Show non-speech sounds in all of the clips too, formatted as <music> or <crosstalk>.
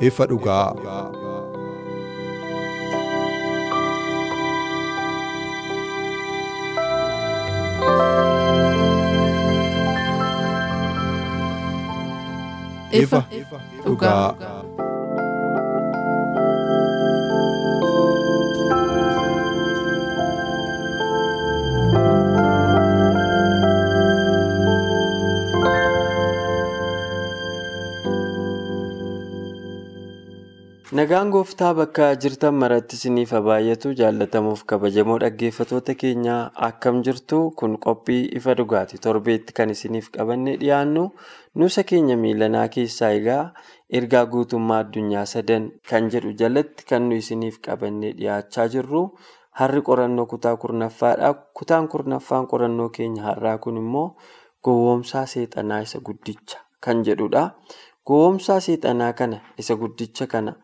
Ifa dhugaa. Ifa dhugaa. Nagaan gooftaa bakka jirtan maratti isiniif baay'atu jaallatamuuf kabajamoo dhaggeeffatoota keenyaa akkam jirtu kun qophii ifa dhugaati. Torbeetti kan isiniif qabannee dhiyaannu nuusa keenya miilanaa keessaa egaa ergaa guutummaa addunyaa sadan kan jedhu jalatti kan nu isiniif qabannee dhiyaachaa jirru. Har'i qorannoo kutaa kurnaffaadha. Kutaan kurnaffaan qorannoo keenya har'aa kun immoo gowwoomsaa seexanaa isa guddicha kan jedhudha. Gowwoomsaa seexanaa kana isa guddicha kana.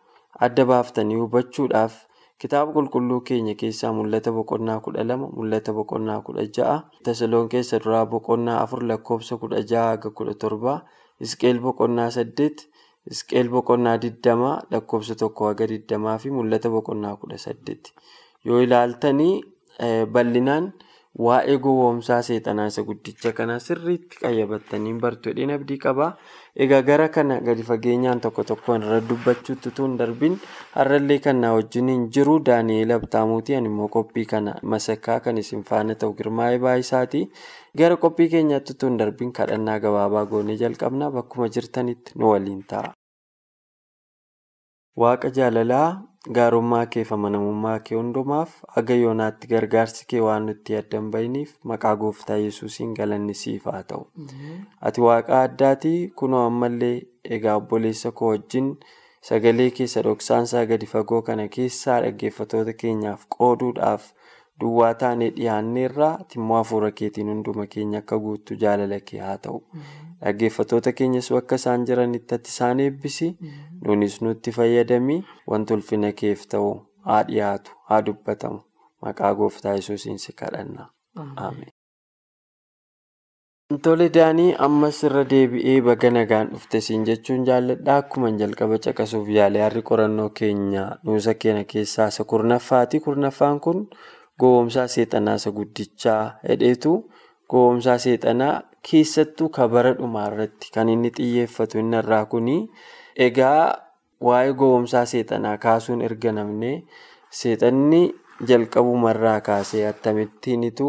Adda baaftanii hubachuudhaaf kitaaba qulqulluu keenya keessaa mul'ata boqonnaa kudha lama mul'ata boqonnaa kudha ja'a tasaloon keessa duraa boqonnaa afur lakkoofsa kudha ja'a haga kudha torbaa isqeel boqonnaa saddeet isqeel boqonnaa digdamaa lakkoofsa tokko haga digdamaa fi mul'ata boqonnaa kudha saddeet yoo ilaaltanii bal'inaan waa'ee gowwoomsaa seexanaa isa guddicha kana sirriitti qayyabattanii bartu jedheen abdii qabaa. Egaa gara kana gadi fageenyaan tokko tokkoon irra dubbachuutti hin darbiin har'allee kan na wajjin hin jiru Daani'eel Abtaamuuti ani immoo qophii kana masakkaa kan isin faana ta'u girmaa'ee baay'isaati. Gara qophii keenyaatti hin darbiin kadhannaa gabaabaa goonee jalqabna bakkuma jirtanitti nu waliin ta'a. Waaqa jaalalaa gaarummaa kee fi amanamummaa kee hundumaaf haga yoonaatti gargaarsi kee waan nutti addan bahiniif maqaa gooftaa yesuusiin galanni siif haa ta'u. Ati waaqa addaati kunoo ammallee egaa obboleessa koo wajjin sagalee keessa dhoksaansaa gadi fagoo kana keessaa dhaggeeffatoota keenyaaf qooduudhaaf duwwaa taanee dhiyaanneerraa immoo hafuura keetiin hunduma keenya akka guuttu jaalala kee haa ta'u. Dhaggeeffatoota keenyas bakka isaan jiranitti ati isaan eebbisi. Nunis nutti fayyadami wanti ulfina keef ta'u haa dhiyaatu haa dubbatamu maqaa gooftaa yesuusiin si kadhanna. Tole daanii ammas irra deebi'ee baga nagaan dhufte siin jechuun jaalladha akkuma jalqaba caqasuuf yaale har'i qorannoo keenya nuusa keenya keessaa isa kurnaffaati. Kurnaffaan kun gowwoomsaa seexanaa isa guddichaa hedheetu gowwoomsaa seexanaa keessattuu kabara dhumaa irratti kan inni xiyyeeffatu inni irraa kuni. Egaa waa'ee gowwoomsaa seexanaa kaasuun erga namne seexanni jalqabumarraa kaasee akkamittiinitu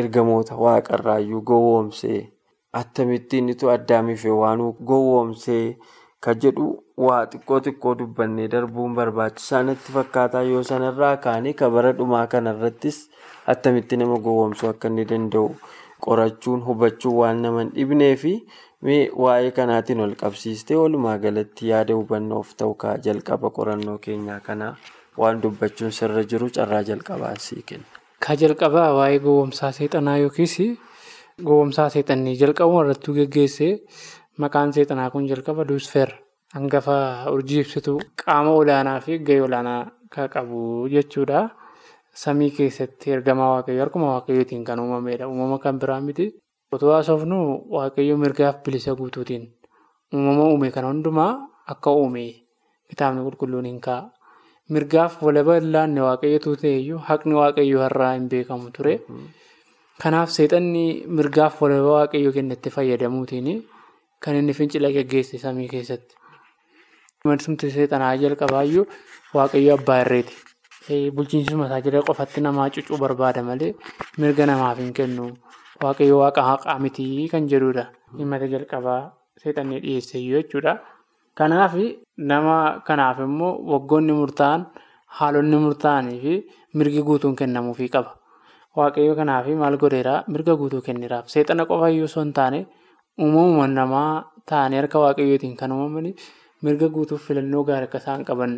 ergamoota waaqarraayyuu gowwoomsee akkamittiinitu addaamiif waan gowwoomsee kan jedhu waa xiqqoo xiqqoo dubbannee darbuun barbaachisaa natti fakkaataa yoo sanarraa kaane kabara dhumaa kanarrattis akkamitti nama gowwoomsuu akka inni danda'u qorachuun hubachuun waan nama hin dhibnee fi. Waa'ee kanaatiin ol qabsiistee walumaa galatti yaada hubannoof ta'u kaa jalqaba qorannoo keenyaa kanaa waan dubbachuun sirra jiru carraa jalqabaa sii kenna. Ka jalqabaa waa'ee gowwoomsaa seexanaa yookiis gowwoomsaa seexannii jalqabuma irrattuu geggeessee maqaan seexanaa kun jalqaba duusfer hangafa urjii ibsituu qaama olaanaa fi gahee olaanaa kan qabu jechuudha. Samii keessatti ergamaa waaqayyoo harkuma waaqayyootiin kan uumamedha. Uumama kan biraa miti. Otoo haasofnu waaqayyo mirgaaf bilisa guutuutiin uumama uume kana hundumaa akka uume kitaabni qulqulluun hin kaa'a. Mirgaaf walaba laanne waaqayyotu ta'eyyuu haqni waaqayyoo har'aa hin beekamu ture. Kanaaf seexanni mirgaaf walaba waaqayyoo kennetti fayyadamuutiin kan inni fincila geggeesse samii keessatti. Marsumti seexanaa jalqabaayyuu waaqayyo abbaa irreeti. Bulchiinsuma isaa jala qofatti namaa cucuu barbaada malee mirga namaaf hin kennu. Waaqayyo waaqa haqaa mitii kan jedhudha. Himata jalqabaa seexannee dhiyeesse jechuudha. Kanaaf nama kanaaf immoo waggoonni murtaa'an haalonni murtaa'anii fi mirgi guutuun kennamuufii qaba. Waaqayyo kanaaf maal godheeraa mirga guutuu kenneeraaf. Seexana qofa iyyuu osoo hin taane uumamumaan namaa ta'anii harka waaqayyootiin kan uumamanii mirga guutuuf filannoo gaarii akka isaan qaban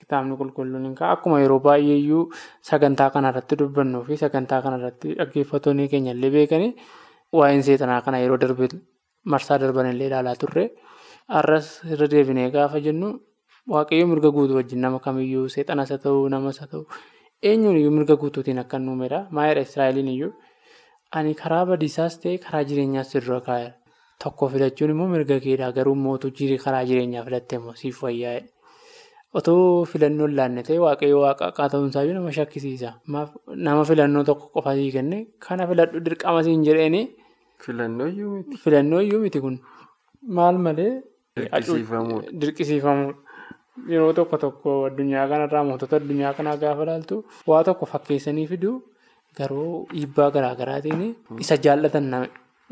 kitaabni qulqulluun hin. Akkuma yeroo baay'ee iyyuu sagantaa kanarratti dubbannuu fi sagantaa kanarratti dhaggeeffattoonni keenya illee beekanii waa'een seexanaa kana yeroo darbe marsaa darban illee ilaalaa turre. Har'as irra deebinee gaafa jennu waaqayyo mirga guutuu wajjin nama kamiyyuu seexanas haa ta'u namas haa ta'u eenyuun iyyuu mirga guutuutiin akka hin uumedha. Maayidha Israa'eliin iyyuu ani karaa badiisaas ta'e karaa jireenyaas dura kaa'eera. Tokko filachuun immoo mirga keedha garuu mootuu karaa jireenyaa filatte immoo siif wayyaa'edha. Otoo filannoo hin laanne ta'e waaqayyo waaqa akka ta'uunsaa iyyuu nama shakkisiisa. Nama filannoo tokko qofa sii kenne kana filadhu dirqama siin jedheeni. Filannoo iyyuu miti. Kun maal malee. Dirqisiifamuudha. Yeroo tokko tokko addunyaa kanarraa mootota addunyaa kanaa gaafa ilaaltu waa tokko fakkeessanii fiduu garuu dhiibbaa garaa garaatiin isa jaallatan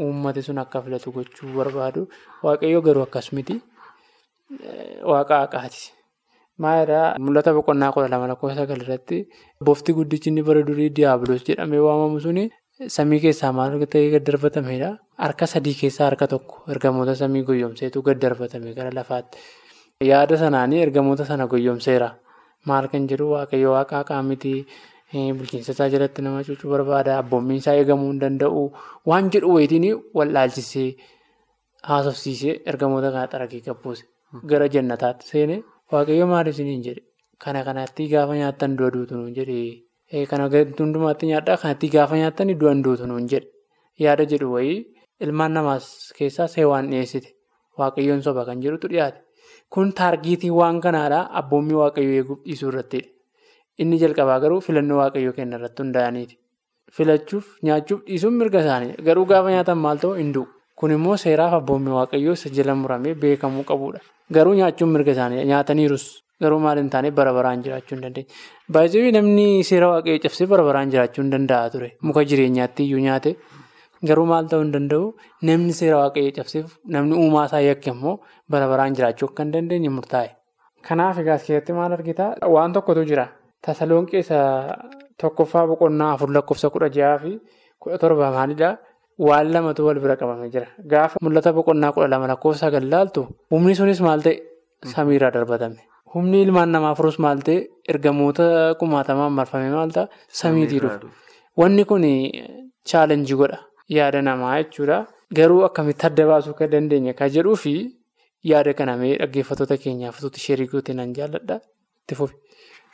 uummati sun akka filatu gochuu barbaadu. Waaqayyo garuu akkas miti. Waaqa haqaati. Maalidhaa mul'ata boqonnaa kudha lama lakkoofsa sagal irratti boofti guddichi inni bara durii diiyaabiloos jedhamee waamamu suni samii keessaa maal ta'ee gad darbatamedha. Harka sadii keessaa harka tokko ergamoota samii goyyomseetu gad darbatame gara lafaatti. Yaada sanaanii ergamoota sana goyyomseera. Maal kan jedhu waaqayyo waaqa haqaa miti. Bulchiinsa isaa jalatti nama cuucuu barbaada. Abboommiin isaa eegamuu hin danda'u. Waan jedhu wayitiin wallaalchisee haasofsiisee ergamoota kana xaragee qabbuuse. Gara jannataatti seenee waaqayyo maal isiniin jedhe. Kana kanatti gaafa nyaattan du'a duutu nuun jedhe. Kana hundumaatti nyaadhaa kanatti gaafa nyaattan du'an duutu nuun jedhe. Yaada jedhu wayii ilmaan namaas keessaa seewaan dhiyeessite. Waaqayyoon soba kan jedhutu dhiyaate. Kun taargiitii waan kanaadhaa abboommii waaqayyoo eeguuf dhiisuu irrattidha. Inni jalqabaa garuu filannoo waaqayyoo kenna irratti hundaa'aniiti. Filachuuf nyaachuuf dhiisuun mirga isaanii garuu gaafa nyaatan maal ta'u hin du'u. Kun immoo seeraaf abboommii waaqayyoo isa jala muramee beekamuu qabudha. Garuu nyaachuun mirga isaanii nyaataniirus garuu maal hin taane bara baraan jiraachuu hin dandeenye. Baay'ee namni seera waaqayyoo cabsee bara baraan jiraachuu hin danda'a ture. Muka jireenyaatti iyyuu nyaate. Garuu maal ta'uu hin danda'u namni seera waaqayyoo cabseef namni uumaa isaa yakke immoo bara baraan jiraachuu akka hin dandeenye murtaa'e. Kanaaf egaa askeetti maal argitaa waan tokkotu jira. Tasaloon keessa tokkoffaa boqonnaa afur lakkoofsa kudha jahaa fi kudha torba maalidhaa? Waan lamatu wal bira qabamee jira. Gaafa mul'ata boqonnaa kudha lama lakkoofsa sagal laaltu humni sunis maal ta'e samiirraa darbatame. Humni ilmaan namaa furus maal ta'e ergamoota kumaatamaan marfame maal ta'a samiitii dhufu. Wanni kun chaalenjii godha. Yaada namaa jechuudha. Garuu akkamitti adda baasuu kan dandeenya kan jedhuu fi yaada kana dhaggeeffattoota keenyaaf sheerii goote nan jaalladha. Itti fufi.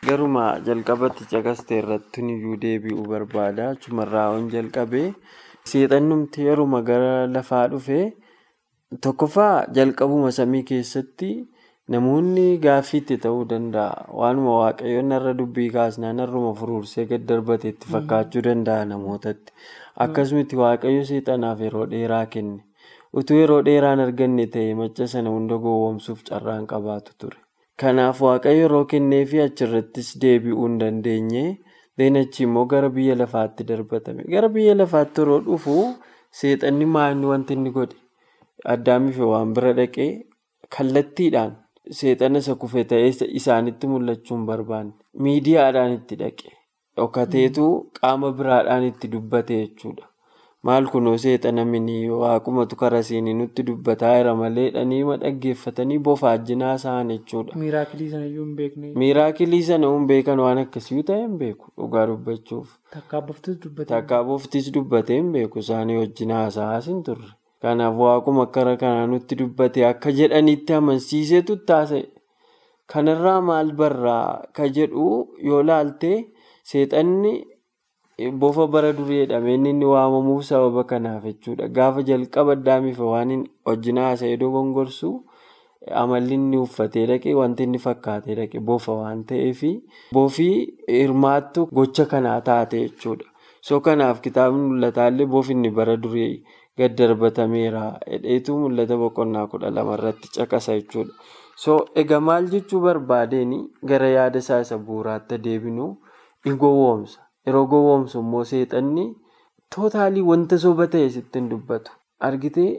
Garuma jalqabatti caqastee irratti iyyuu deebi'uu barbaada. Achumarraa on jalqabee seexannumti yeruma gara lafaa dhufee tokkoffaa jalqabuma samii keessatti namoonni gaaffiitti ta'uu danda'a. Waanuma waaqayyoon irra dubbii kaasnaan irruma furuursee gad darbate itti fakkaachuu danda'a namootatti. Akkasumatti waaqayyo seexanaaf yeroo dheeraa kenne. Utuu yeroo dheeraan arganne ta'e macha sana hunda gowwoomsuuf carraan qabaatu ture. Kanaaf waaqayyo yeroo kenneefi achirrattis deebi'uu hin dandeenye. Achi immoo gara biyya lafaatti darbatame. Gara biyya lafaatti yeroo dhufu seexanni maanni wanti inni godhe addaamiif waan bira dhaqee kallattiidhaan seexana isa kufe ta'ee isaanitti mul'achuu hin barbaanne. Miidiyaadhaan itti dhaqe. Dhokateetu qaama biraadhaan itti dubbate jechuudha. Maal kunoo seexana minii waaqumatu karaa siinii nutti dubbataa jira malee dhaniima dhaggeeffatanii bofaajjinaa isaan jechuudha. Miiraakilii sana iyyuu beekan waan akkasii ta'e hin beeku dhugaa dubbachuuf. Dubbate. Takkaaboftis dubbatee hin beeku isaanii wajjin haasa'aas hin turre. Kanaaf waaquma karaa kanaa nutti dubbate akka jedhanitti amansiiseetu taasise. Kanarraa maal barraa ka jedhu yoo laalte seexanni. Bofa bara durii jedhameen inni waamamuuf sababa kanaaf jechuudha. Gaafa jalqaba addaamiif waan wajjin haasa'ee dogongorsu amalli inni uffatee dhaqe wanti inni fakkaatee dhaqe bofa waan ta'eef bofii hirmaattu gocha kanaa taate jechuudha. So kanaaf kitaabni mul'ataallee bofinni bara durii gad darbatameera. Hidheetu mul'ata boqonnaa kudha lama irratti caqasa jechuudha. So egaa maal jechuu barbaadeen gara yaada isaa isa bu'uuraatti deebinu hin gowwoomsa. Yeroo gowwoomsu immoo seexanni tootaalii wanta soba ta'e sitti hin dubbatu. Argitee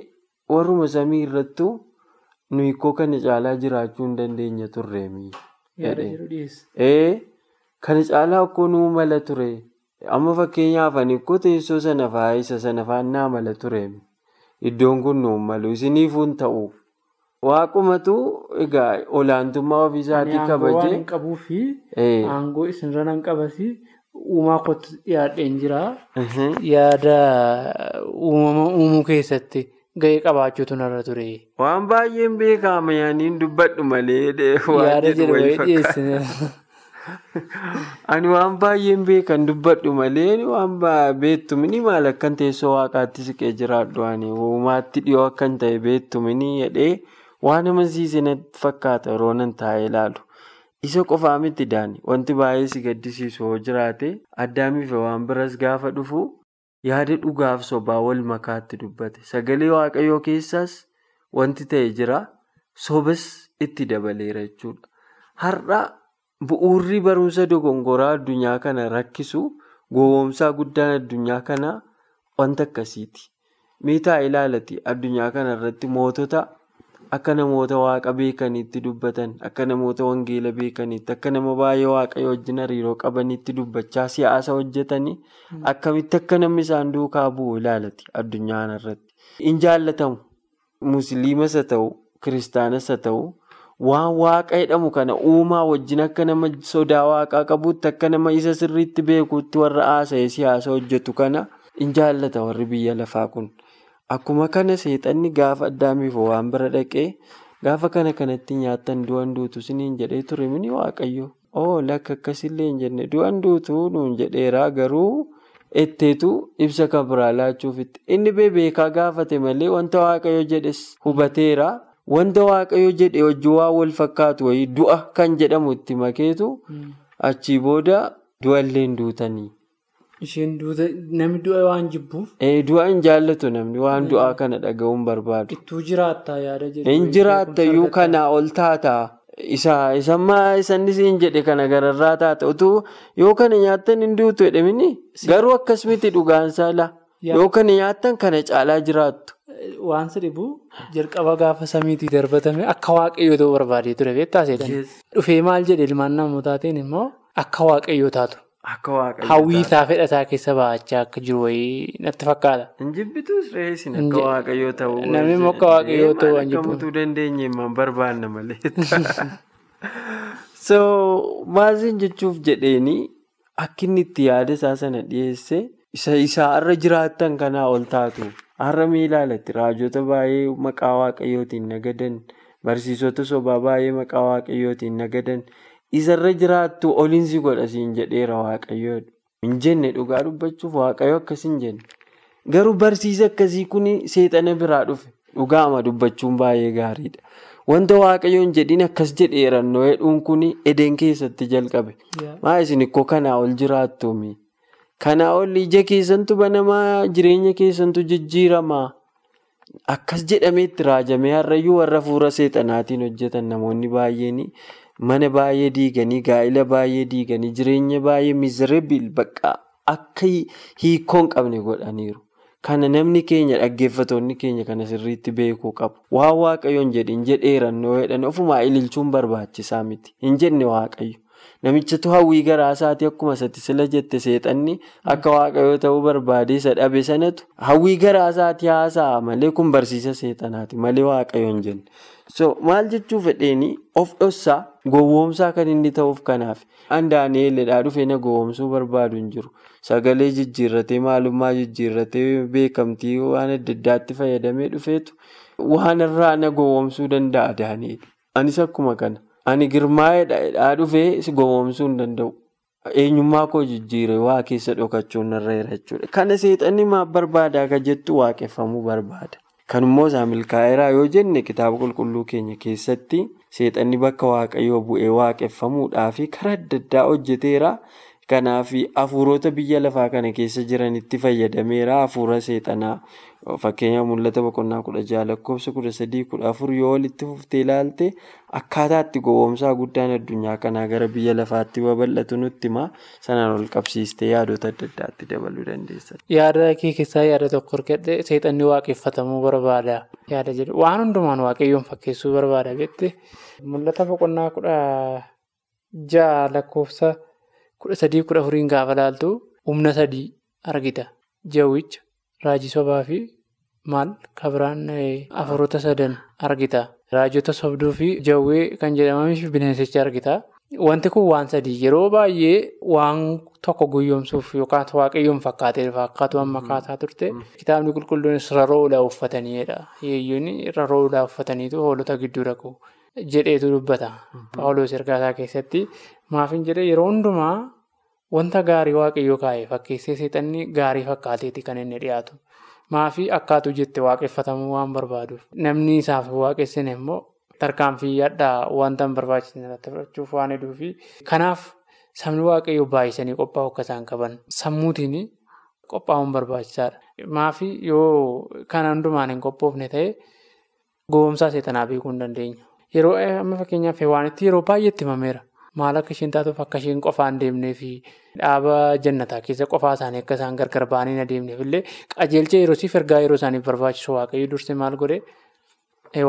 warruma samii irrattu nuyi koo kana caalaa jiraachuu hin dandeenya turreemi. Ee Kana caalaa akkoo nuu mala ture. Amma fakkeenyaaf ani akkoo teessoo sana fa'aa isa sana faannaa mala ture. Iddoon kun nuu malu isiniifuu hin ta'u. Waaqumatu egaa olaantummaa ofiisaatii Aangoo waan kabajee. hin qabuu fi aangoo isinirra nan qabasi uumaa kootti dhiyaadheen jira. mhm. Yaada uumama uumuu keessatti gahee qabaachuutu narra ture. Waan baay'een beekama yaaniin dubbadhu malee waan jedhu wayii fakkaata. <laughs> Ani waan baay'een beekan dubbadhu malee waan beektu mini maal akkan teessoo waaqaatti siqee jiraadhu ani uumaatti dhiyoo akkan ta'e beektu mini jedhee waan amansiise natti fakkaata yeroo nan taa'ee ilaalu. Isa qofaa miti daani wanti baay'ee si gaddisiisu yoo jiraate addaamiif waan biras gaafa dhufu yaada dhugaaf sobaa wal makaatti dubbate sagalee waaqayyoo keessaas wanti ta'e jira sobas itti dabaleera jechuudha. Har'a bu'uurri barumsa dogongoraa addunyaa kana rakkisu gowwoomsaa guddaan addunyaa kanaa wanta akkasiiti. Miitaa ilaalati addunyaa kana irratti mootota akka namoota waaqa beekaniitti dubbatan akka namoota wangeela beekaniitti akka nama baay'ee waaqayyo wajjin hariiroo qabaniitti dubbachaa siyaasa hojjetanii akkamitti akka namni isaan duukaa bu'u ilaalati addunyaa kana irratti. In jaallatamu musliimas haa ta'u kiristaanas haa ta'u. Waan waaqa jedhamu kana uumaa wajjin akka nama sodaa waaqaa qabuutti akka nama isa sirriitti beekuutti warra haasa'ee siyaasa hojjetu kana in jaallata warri biyya lafaa kun. Akkuma kana seexanni gaafa addaamiif waan bira dhaqee gaafa kana kanatti nyaattan du'an duutu siniin jedhee ture mini waaqayyo. Oo lakka akkasillee hin jenne du'an duutu nuun jedheeraa garuu etteetu ibsa kan biraa laachuufitti. Inni beekaa gaafate malee wanta waaqayyo jedhes hubateera. Wanta waaqayyo jedhe hojii waan wal fakkaatu wayii du'a kan jedhamu itti makeetu achii booda du'allee hin duutanii. Isheen namni du'a waan jibbuuf du'a hin jaallatu namni waan du'aa kana dhaga'uun barbaadu. ittuu jiraattaa yaada jedhu. Hin jiraattayyuu kanaa ol taata. Isa isammaa isanis hin jedhe kana gararraa taata. Utuu yoo kana nyaattan hin duutu jedhamini garuu akkas miti dhugaansaa la. Yoo kana nyaattan kana caalaa jiraattu. Waan si dhibu jalqaba gaafa samiitii darbatame akka waaqayyoo ta'uu barbaadee ture beektaa seetan. Dhufee maal jedhe ilmaan namootaatiin immoo akka waaqayyoo taatu. Akka waaqayyo. Hawwii isaa fedhataa keessa baachaa akka jiru wayii natti fakkaata. Reessin Hin akka waaqayyoo ta'uu. namni immoo akka waaqayyoo ta'uu hin jibbu. Akkamutuu dandeenye hin barbaanna malee. <laughs> <laughs> So maaliin jechuuf jedheeni akka inni itti yaada isaa sana dhiyeesse isa isaa irra jiraattan kanaa ol taatu. Har'a mee ilaalatti raajota baay'ee maqaa waaqayyootiin nagadan barsiisota sobaa baay'ee maqaa waaqayyootiin nagadan isarra jiraattu oliinsi godha siin jedheera waaqayyoodha. Hin jenne dhugaa dubbachuuf waaqayyo akkas hin jenne. Garuu barsiisa akkasii kun seexana biraa dhufe dhugaama dubbachuun baay'ee gaariidha. Wanta waaqayyoon jedhin akkas jedheerannoo hedhuun kun edeen keessatti jalqabe. Maa isin ikkoo kanaa ol jiraattuumi. Kanaa ol ija keessantu banamaa jireenya keessantu jijjiiramaa. Akkas jedhameetti raajamee har'ayyuu warra fuula seexanaatiin hojjetan namoonni baay'een mana baay'ee diiganii gaa'ila baay'ee diiganii jireenya baay'ee mizereebil bakka akka hiikoo hin qabne godhaniiru. Kana namni keenya dhaggeeffatoonni keenya kana sirriitti beekuu qabu. Waan waaqayyoon jedhin jedheerannoo jedhan ofumaa ililchuun barbaachisaa miti. Hin jenne waaqayyo. Namichatu hawwii garaa isaatii akkuma isatti sila jette seexanni akka waaqayyoo ta'uu barbaade isa dhabe sanatu hawwii garaa isaatii haasa'a malee kun barsiisa seexanaati malee waaqayyoon jenne. So maal jechuu fedheeni of dhossaa gowwoomsaa kan inni ta'uuf kanaaf. An Daani'eelidhaa dhufee na gowwoomsuu barbaadu hin jiru. Sagalee jijjiirratee maalummaa jijjiirratee beekamtii waan adda addaatti fayyadamee dhufeetu waan irraa na gowwoomsuu danda'a Daani'eel. Anis akkuma kana. Ani girmaa'eedhaa dhufee si gowwoomsuu hin danda'u. Eenyummaa koo jijjiiree waa keessa dhokachuun irra jira jechuudha. Kana seexanni maaf barbaada akka jettu waaqeffamuu barbaada. Kanummoo isaa milkaa'eeraa yoo jenne kitaaba qulqulluu keenya keessatti seexanni bakka waaqayyoo bu'ee waaqeffamuudhaaf karaa adda addaa hojjeteera. Kanaaf hafuurota biyya lafaa kana keessa jiranitti fayyadameera. Hafuura seexanaa fakkeenyaaf mul'ata boqonnaa kudha jaha lakkoofsa kudha sadii kudha afur yoo walitti fuftee ilaalte akkaataa itti gowwoomsaa guddaan addunyaa kanaa gara biyya lafaatti babal'atu nutti hima. Sanaan ol qabsiistee yaadota adda addaatti dabaluu dandeessa. Yaada kee keessaa yaada tokko hirkadhe seexanni waaqeffatamuu barbaada. Yaada jedhu waan hundumaan waaqayyoon fakkeessuu barbaada jette mul'ata boqonnaa kudha jaha lakkoofsa kudha sadii kudha afuriin gaafa laaltu humna sadii argita. Jawwicha raajii sobaa fi maal kabiraan afuroota sadan argita. Raajota sobduu fi jawwee kan jedhamanii fi bineensicha argita. Wanti kun waan sadii yeroo baay'ee waan tokko guyyoomsuuf yookaan waaqayyoon fakkaatee fakkaatu amma kaasaa turte kitaabni qulqulluunis raroo ulaa uffataniidha. Hiyyeeyyoonni raroo ulaa uffataniitu hoolota gidduu dhaqu jedheetu dubbata. Paawuloos ergaasaa keessatti maafin jedhee yeroo hundumaa wanta gaarii waaqayyoo kaa'e fakkeessee seexanni gaarii fakkaateeti kan inni dhiyaatu. Maafii akkaatu jette waaqeffatamuu waan barbaaduuf namni isaaf waaqessine immoo. Tarkaanfii addaa wanta hin barbaachisne irratti fudhachuuf waan hedduufi kanaaf sabni waaqayyoo baay'isanii qophaa'u akka isaan qaban sammuutiin qophaa'uun barbaachisaadha. Maafii yoo kana hundumaan hin qophoofne ta'e gowwoomsaa seexanaa beekuu hin dandeenya. Yeroo amma fakkeenyaaf waanitti yeroo baay'eetti himameera. Maal akka isheen taatuuf akka isheen qofaan deemnee fi dhaaba jannataa keessa qofaa isaanii akka isaan gargar ba'anii adeemneef illee qajeelcha yeroo siif ergaa yeroo isaaniif barbaachisu waaqayyo dursee maal godhee.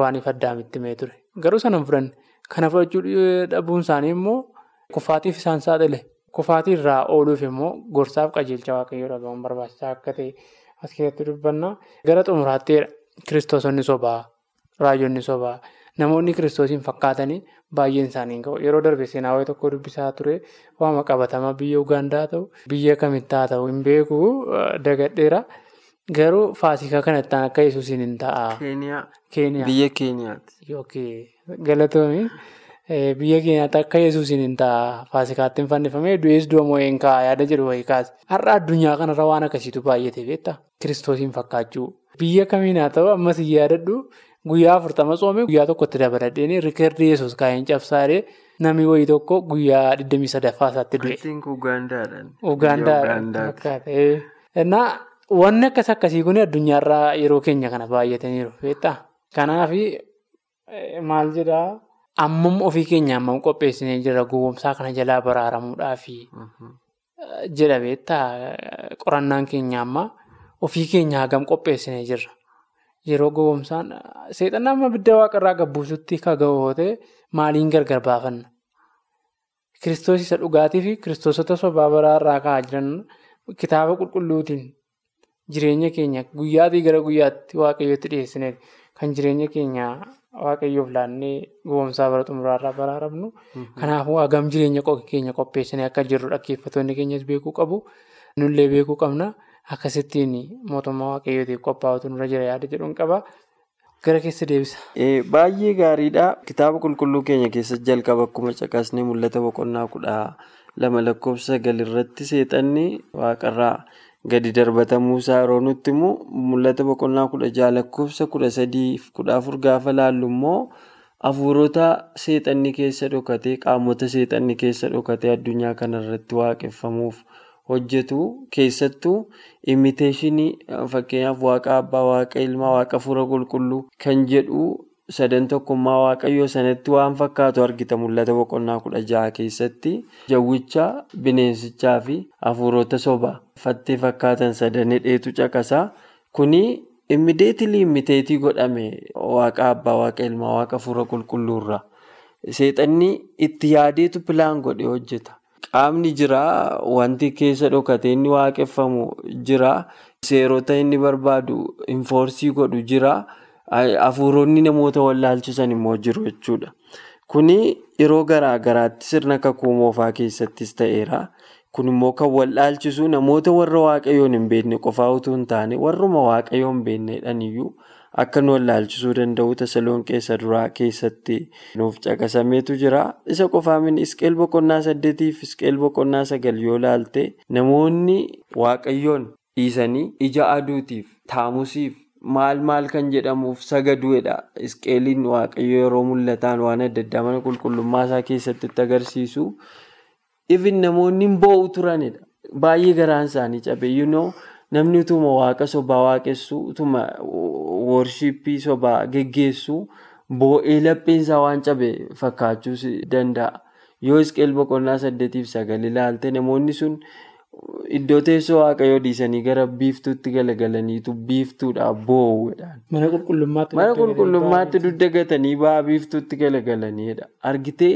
Waaniif addaamitti mee ture. Garuu sana hin fudhanne. Kana fudhachuu dhabuun isaanii immoo kufaatiif isaan saaxile. Kufaatii irraa ooluuf immoo gorsaaf qajeelcha waaqayyoo dhagahuun barbaachisaa akka ta'e as keessatti dubbanna. Gara xumuraatteedha. Kiristoosonni sobaa, raajonni sobaa, namoonni kiristoosiin fakkaatanii baay'een isaanii gahu. Yeroo darbe seenaa wayii tokko dubbisaa ture waama qabatama biyya Ugaandaa ta'u biyya kamittaa ta'u hin beeku dagadheera. Garuu faasikaa kanatti akka yesuusiin hin ta'a. Biyya Keeniyaati. Yookiin galatoomii biyya keenyaatti akka yesuusiin hin ta'a. Faasikaatti hin fannifamee du'ees du'a moo'ee hin ka'a yaada jedhu wayii kaase. Har'a addunyaa kanarra waan akkasiitu baay'ate beektaa? Kiristoosiin fakkaachuu. Biyya kamiin haa ta'u ammas hin yaadadhu guyyaa afurtama soomee guyyaa tokkotti dabaladheen riikardii yesuus kaayeen cabsaadhee namni wayii tokko guyyaa 23 isaatti du'e. Ugaandaadhaan. Ugaandaadhaan. Wanni akkas akkasii kun addunyaarraa yeroo keenya kana baay'ataniiru beektaa? Kanaaf maal jedhaa ammam ofii keenya ammam qopheessinee jira gowwoomsaa kana jalaa baraaramuudhaaf jedha beektaa? Qorannaan keenya amma ofii keenya hagam qopheessinee jirra. Yeroo gowwoomsaan seexanni amma bidda waaqarraa gabbuusutti ta'e maaliin gargar baafanna? Kiristoos isa dhugaatii fi kiristoosota sobaa baraarraa ka'aa jiran kitaaba qulqulluutiin. Jireenya keenya guyyaatii gara guyyaatti waaqayyootti dhiyeessineef kan jireenya keenya waaqayyoof laannee gowwoomsaa bara xumuraarraa baraaramnu. Kanaafuu hagam jireenya keenya qopheessinee akka jirru dhaggeeffattoonni keenyas beekuu qabu. Nullee beekuu qabna. Akkasittiin mootummaa waaqayyootiif qophaa'utu nurra jira yaada jedhuun qaba. Gara keessa deebisa. Baay'ee gaariidha. Kitaaba qulqulluu keenya keessa jalqaba akkuma caqasnee mul'ata boqonnaa kudha lama lakkoofsa sagal irratti seexanni waaqarraa. Gadi darbatamuu yeroo nutti immoo mul'ata boqonnaa kudha jaha lakkoofsa kudha sadii kudha afur gaafa laallu immoo hafuurota seexanni keessa dhokatee qaamota seexanni keessa dhokatee addunyaa kanarratti waaqeffamuuf hojjetu keessattuu imiteeshinii fakkeenyaaf waaqa abbaa waaqa ilmaa waaqa hafuura qulqulluu kan jedhu sadan tokkummaa waaqayyoo sanatti waan fakkaatu argita. Mul'ata boqonnaa kudha jaha keessatti jawwicha bineensichaa fi hafuurota sobaa fattee fakkaatan sadan hidheetu caqasaa. Kuni immideetilii immiteetii godhame waaqa abbaa waaqa ilmaa waaqa hafuura qulqulluurra seexanni itti yaadeetu pilaan godhe hojjeta. Qaamni jira wanti keessa dhokatee inni waaqeffamu jira seerota inni barbaadu infoorsii godhu jira. Hafuuronni namoota wallaalchisan immoo jiru jechuudha. Kuni yeroo garaa sirna kakuu moofaa keessattis ta'eera. Kun immoo kan wallaalchisu namoota warra waaqayyoon hin beekne qofaa utuu hin taane warruma waaqayyoon hin beeknedhaan iyyuu akka nu wallaalchisuu danda'u tasaloon keessa duraa keessatti nuuf caqasameetu jira. Isa qofaa min isqeel boqonnaa saddeetiif isqeel boqonnaa sagal yoo laalte namoonni waaqayyoon dhiisanii ija aduutiif taamusiif. Maal maal kan jedhamuuf sagaduudha. Isqeeliin waaqayyo yeroo mul'ataan waan adda addaa mana qulqullummaa isaa keessatti agarsiisu. Ifin namoonni boo'u turanidha. Baay'ee garaan isaanii cabe. Namni utuma waaqa sobaa waaqessu utuma worshippii sobaa geggeessu boo'ee lapheensaa waan cabe fakkaachuu danda'a. Yoo isqeel boqonnaa saddeetiif sagal ilaalte namoonni sun. Iddoo teessoo waaqayyoo dhiisanii gara biiftuutti galagalaniitu biiftuudhaaf boo'uudhaan. Mana qulqullummaatti. Mana qulqullummaatti dugda gatanii ba'aa biiftuutti galagalanidha. Argitee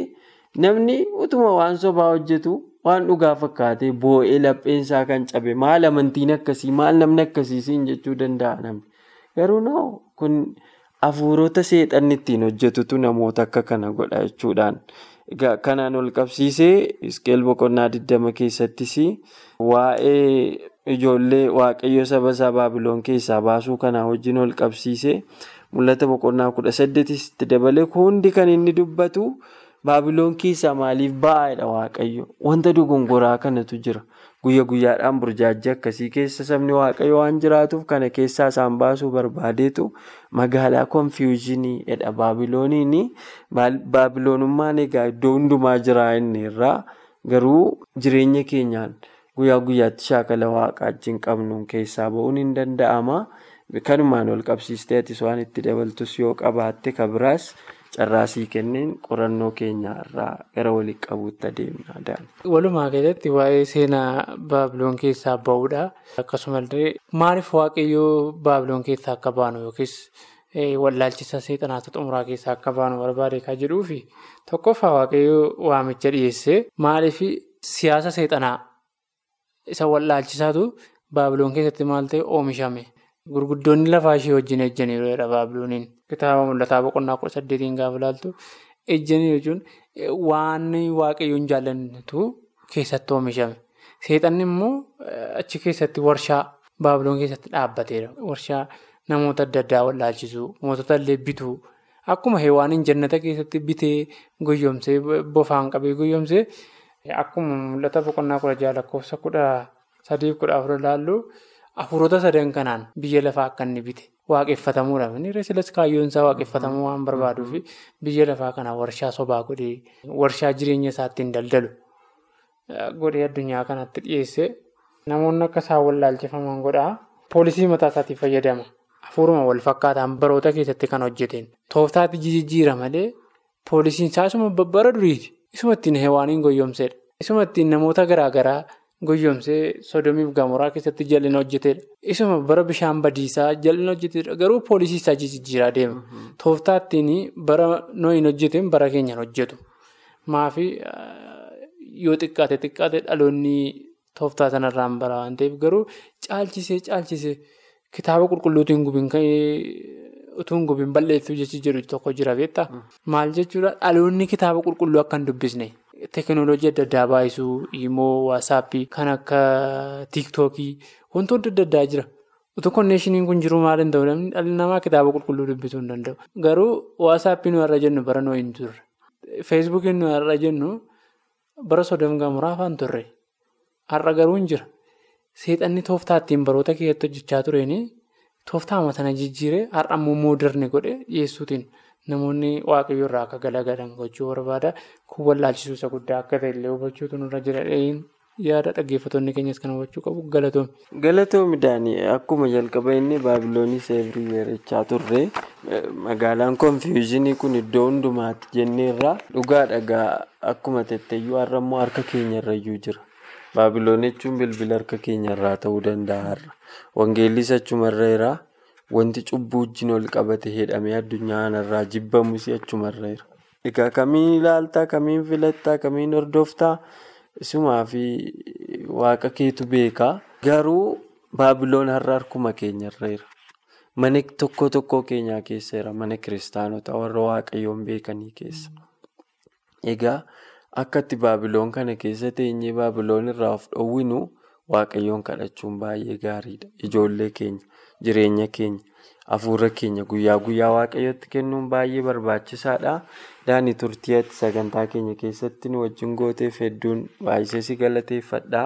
namni utuma waan sobaa hojjetu waan dhugaa fakkaatee boo'ee lapheensaa kan cabe maal amantiin akkasii maal namni akkasiisiin jechuu danda'a namni. Garuu noo kun hafuurota seexanni ittiin hojjetutu namoota akka kana godha jechuudhaan. Kanaan ol qabsiisee Hisqeel boqonnaa 20 keessattis waa'ee ijoollee waaqayyo saba isaa Baabiloon keessaa baasuu kanaa wajjin ol qabsiisee mul'ata boqonnaa 18tti dabalee hundi kan inni dubbatu Baabiloon keessaa maaliif ba'aadha waaqayyo wanta dogongoraa kanatu jira. Guyya guyyaadhaan burjaajii akkasii keessa sabni waaqayyo waan jiraatuuf kana keessaa isaan baasuu barbaadeetu magaalaa konfiyuuzinii jedha baabilooniin baabiloonummaan egaa iddoo hundumaa jira inni irraa garuu jireenya keenyaan guyyaa guyyaatti shaakala waaqaa wajjin qabnuun keessaa ba'uun hin danda'ama. Kanumaan ol qabsiistee atis waan itti dabaltus yoo qabaatte kabiraas. Carraasii kenneen qorannoo keenya irraa gara walitti qabuutti adeemna. Walumaa galatti waa'ee seenaa baabiloon keessaa ba'uudha. Akkasumallee maaliif waaqayyoo baabiloon keessaa akka baanu yookiis wallaalchisa seexanaata xumuraa keessaa akka baanu barbaade kan jedhuu fi tokkoffaa waaqayyoo waamicha dhiyeessee maaliif siyaasa seexanaa isa wallaalchisaatu baabiloon keessatti maal ta'e oomishame. Gurguddoonni lafaa ishee wajjin ejjaniiru baabilooniin. Kitaaba mul'ataa boqonnaa kudha saddeetiin gaafa ilaaltu ejjanii jechuun waan waaqayyoon jaallannetu keessatti oomishame. Seexanni immoo achi keessatti warshaa baabiloon keessatti dhaabbateera. Warshaa namoota adda addaa wallaalchisuu, mootota illee bituu akkuma heewaaniin jannata keessatti bitee goyyomsee bofaan qabee goyyomsee akkuma mul'ata boqonnaa kudha jaha lakkoofsa kudha sadiif kudha afur ilaallu hafuurota sadan kanaan biyya lafaa akka inni bite. Waaqeffatamuudhaaf inni reesilas kaayyoon isaa waaqeffatamuu waan barbaaduuf biyya lafaa kana warshaa sobaa godhee warshaa jireenya isaa ittiin daldalu godhee addunyaa kanatti dhiyeesse namoonni akka isaan wallaalchifaman godhaa poolisii mataa isaatii fayyadama. Hafuuruma wal fakkaataan baroota keessatti kan hojjeteen tooftaatti jijjiira malee poolisiin isaa isuma bara duriiti. Isuma ittiin heewaaniin goyyomsedha. Isuma ittiin namoota garaagaraa. Goyyomsee sodomiif gamoraa keessatti jal'ina hojjetedha. Isuma bara bishaan badiisaa jal'ina hojjetedha. Garuu poolisii isaa jijjiiraa deema. Tooftaa ittiin bara nooyin hojjeteen bara keenyaan hojjetu. Maafii yoo xiqqaate xiqqaate dhaloonni tooftaa sanarraan bara waan ta'eef garuu caalchisee caalchisee kitaaba qulqulluutiin gubiin utuu hin gubiin balleessuu jechi jedhu tokko jira beektaa? Maal jechuudha dhaloonni kitaaba qulqulluu akka hin dubbisne. Teekinooloojii adda addaa baay'isuu, immoo waasaappii kan akka tiiktookii wantoota adda addaa jira. Utuu konneeshiniin kun jiru maal hin ta'u dhalli namaa kitaaba qulqulluu dubbisuu hin danda'u. Garuu waasaappii nuyi har'a jennu bara nooyi hin turre. Feesbuukiin nuyi har'a jennu bara sodom gamoraa afaan turre. Har'a garuu hin jira. Seexanni tooftaa ittiin baroota keessatti hojjechaa tureen tooftaa sana jijjiiree har'a immoo mooderni godhe dhiyeessuutiin. Namoonni waaqayyo irraa akka galagalan gochuu barbaada. Kun wallaalchisuu isa guddaa akka ta'e illee hubachuutu nurra jira. Yaada dhaggeeffattoonni keenyas kan hubachuu qabu galatoomi. Galatoomi Daanii akkuma jalqaba inni baabiloonis everywhere turre magaalaan konfiyuuzinii kun iddoo hundumaatti jenneerra dhugaa dhagaa akkuma tetteeyyuu har'a immoo harka keenyarrayyuu jira. Baabiloon jechuun bilbila harka keenyarraa ta'uu danda'a har'a. Wangeellis achumarra Wanti cubbuu wajjin ol qabate hidhamee addunyaa kanarraa jibbamus achumarra jira. Egaa kamiin ilaaltaa, kamiin filattaa, kamiin hordoftaa isumaa fi waaqa keetu beekaa. Garuu baabiloon har'a harkuma keenyarra jira. Mana tokko tokko keenyaa keessa jira. Mana kiristaanota warra waaqayyoon beekanii keessa. Egaa akka itti kana keessa teenyee baabiloon irraa of dhoowwinu waaqayyoon kadhachuun baay'ee gaariidha. Ijoollee keenya. Jireenya keenya hafuura keenya guyyaa guyyaa waaqayyooti kennuun baay'ee barbaachisaadha. Daanii turtii ati sagantaa keenya keessatti nu wajjin gooteef hedduun baay'isee si galateeffadha.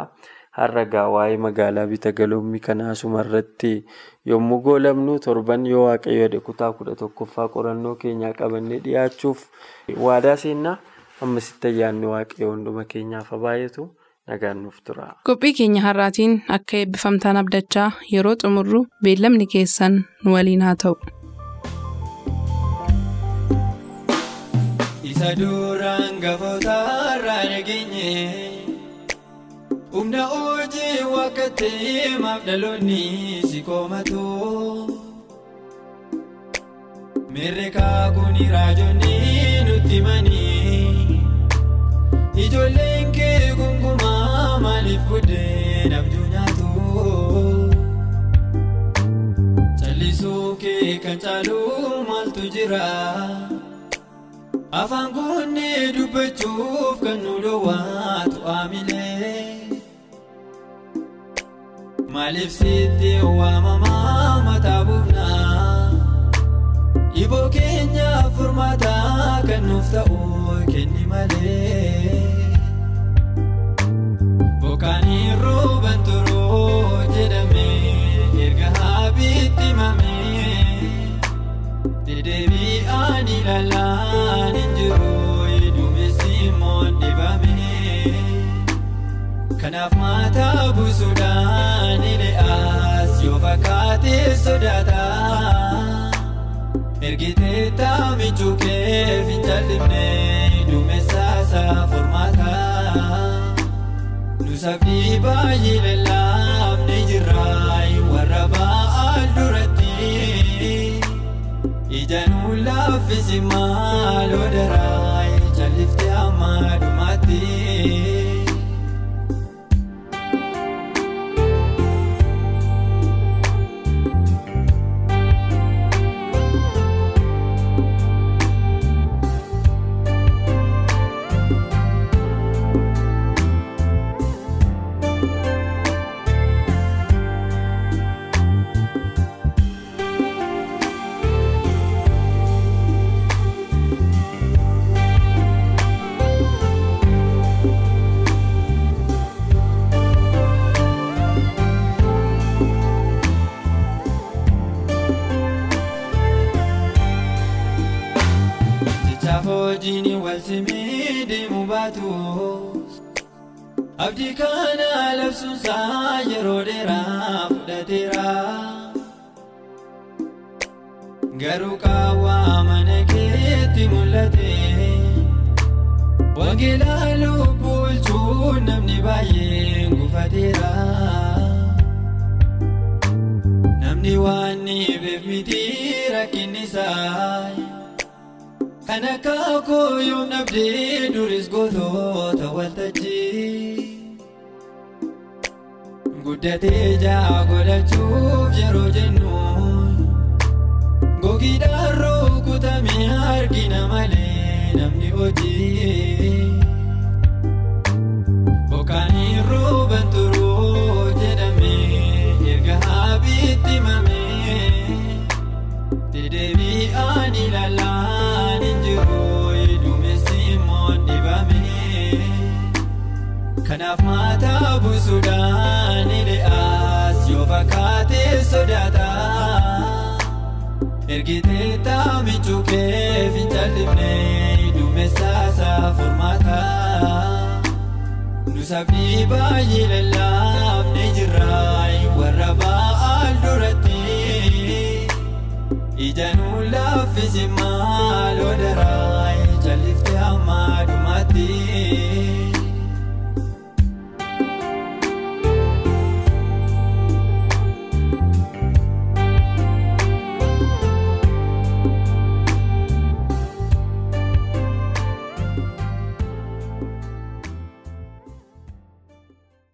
Har'a gaa waa'ee magaalaa bita galoommii kanaa asumarratti yommuu goolabnu torban yoo waaqayyo jedhe kutaa kudha tokkoffaa qorannoo keenyaa qabannee dhiyaachuuf waadaa seennaa ammasitti ayyaanni waaqayyo hunduma keenyaaf baay'atu. Qophii keenya har'aatiin akka eebbifamtaan abdachaa yeroo xumurru beellamni keessan nu waliin haa ta'u. Isa duraan gafoota irraa nageenye humna hojii wakkatee maaf dhaloonni si koomatu. Meerreekaa kun raajonni nutti himanii ijoolleen kee gungumaa. Maaliif buddeen abjuu nyaatu callisuu kee kan caalu maaltu jira afaan guunnee dubbachuuf kan nu dhoowwaatu aamilee maaliif sitti waamamaa mataa buufnaa Iboo keenya furmaataa kan nuuf ta'u kenni malee. Bokkaanii rooban turoo jedhamee erga haabiitti himamee. Deddeebi'aan ilaalaan hin jiru duumessi immoo dhibamee. Kanaaf mataa buusuudhaan ile'aas yoo fakkaatee sodaataa. Ergitee taamichuu kee fincaalifnee duumessaasaa furmaataa. Nusafni baay'ee lallaafne jirraa warra ba'aal duratti. Ija nu simii deemu baatus abdii kana labsuunsaa yeroo dheeraa fudhateera. Garuu qaawwaa mana keetti mul'ate wangeelaa lubbuu bulchuun namni baay'een gufateera. Namni waan ni beef miti rakkinni isaa. Kan akka kooyoom dhabdee duris gootota waltajjii. Guddatee jaa godhachuuf yeroo jennu. Gogiidhaan rukutamee argina malee namni hojii. Kanaaf mataa buusuudhaan ile'aas yoo fakkaatee sodaataa. Ergitee taamichuu kee fincaalifnee duumessaasaa furmaataa. Nusafni baay'ee lallaafne jirraa warra ba'aal duratti. Ija nu laaffisi maaloo daraa.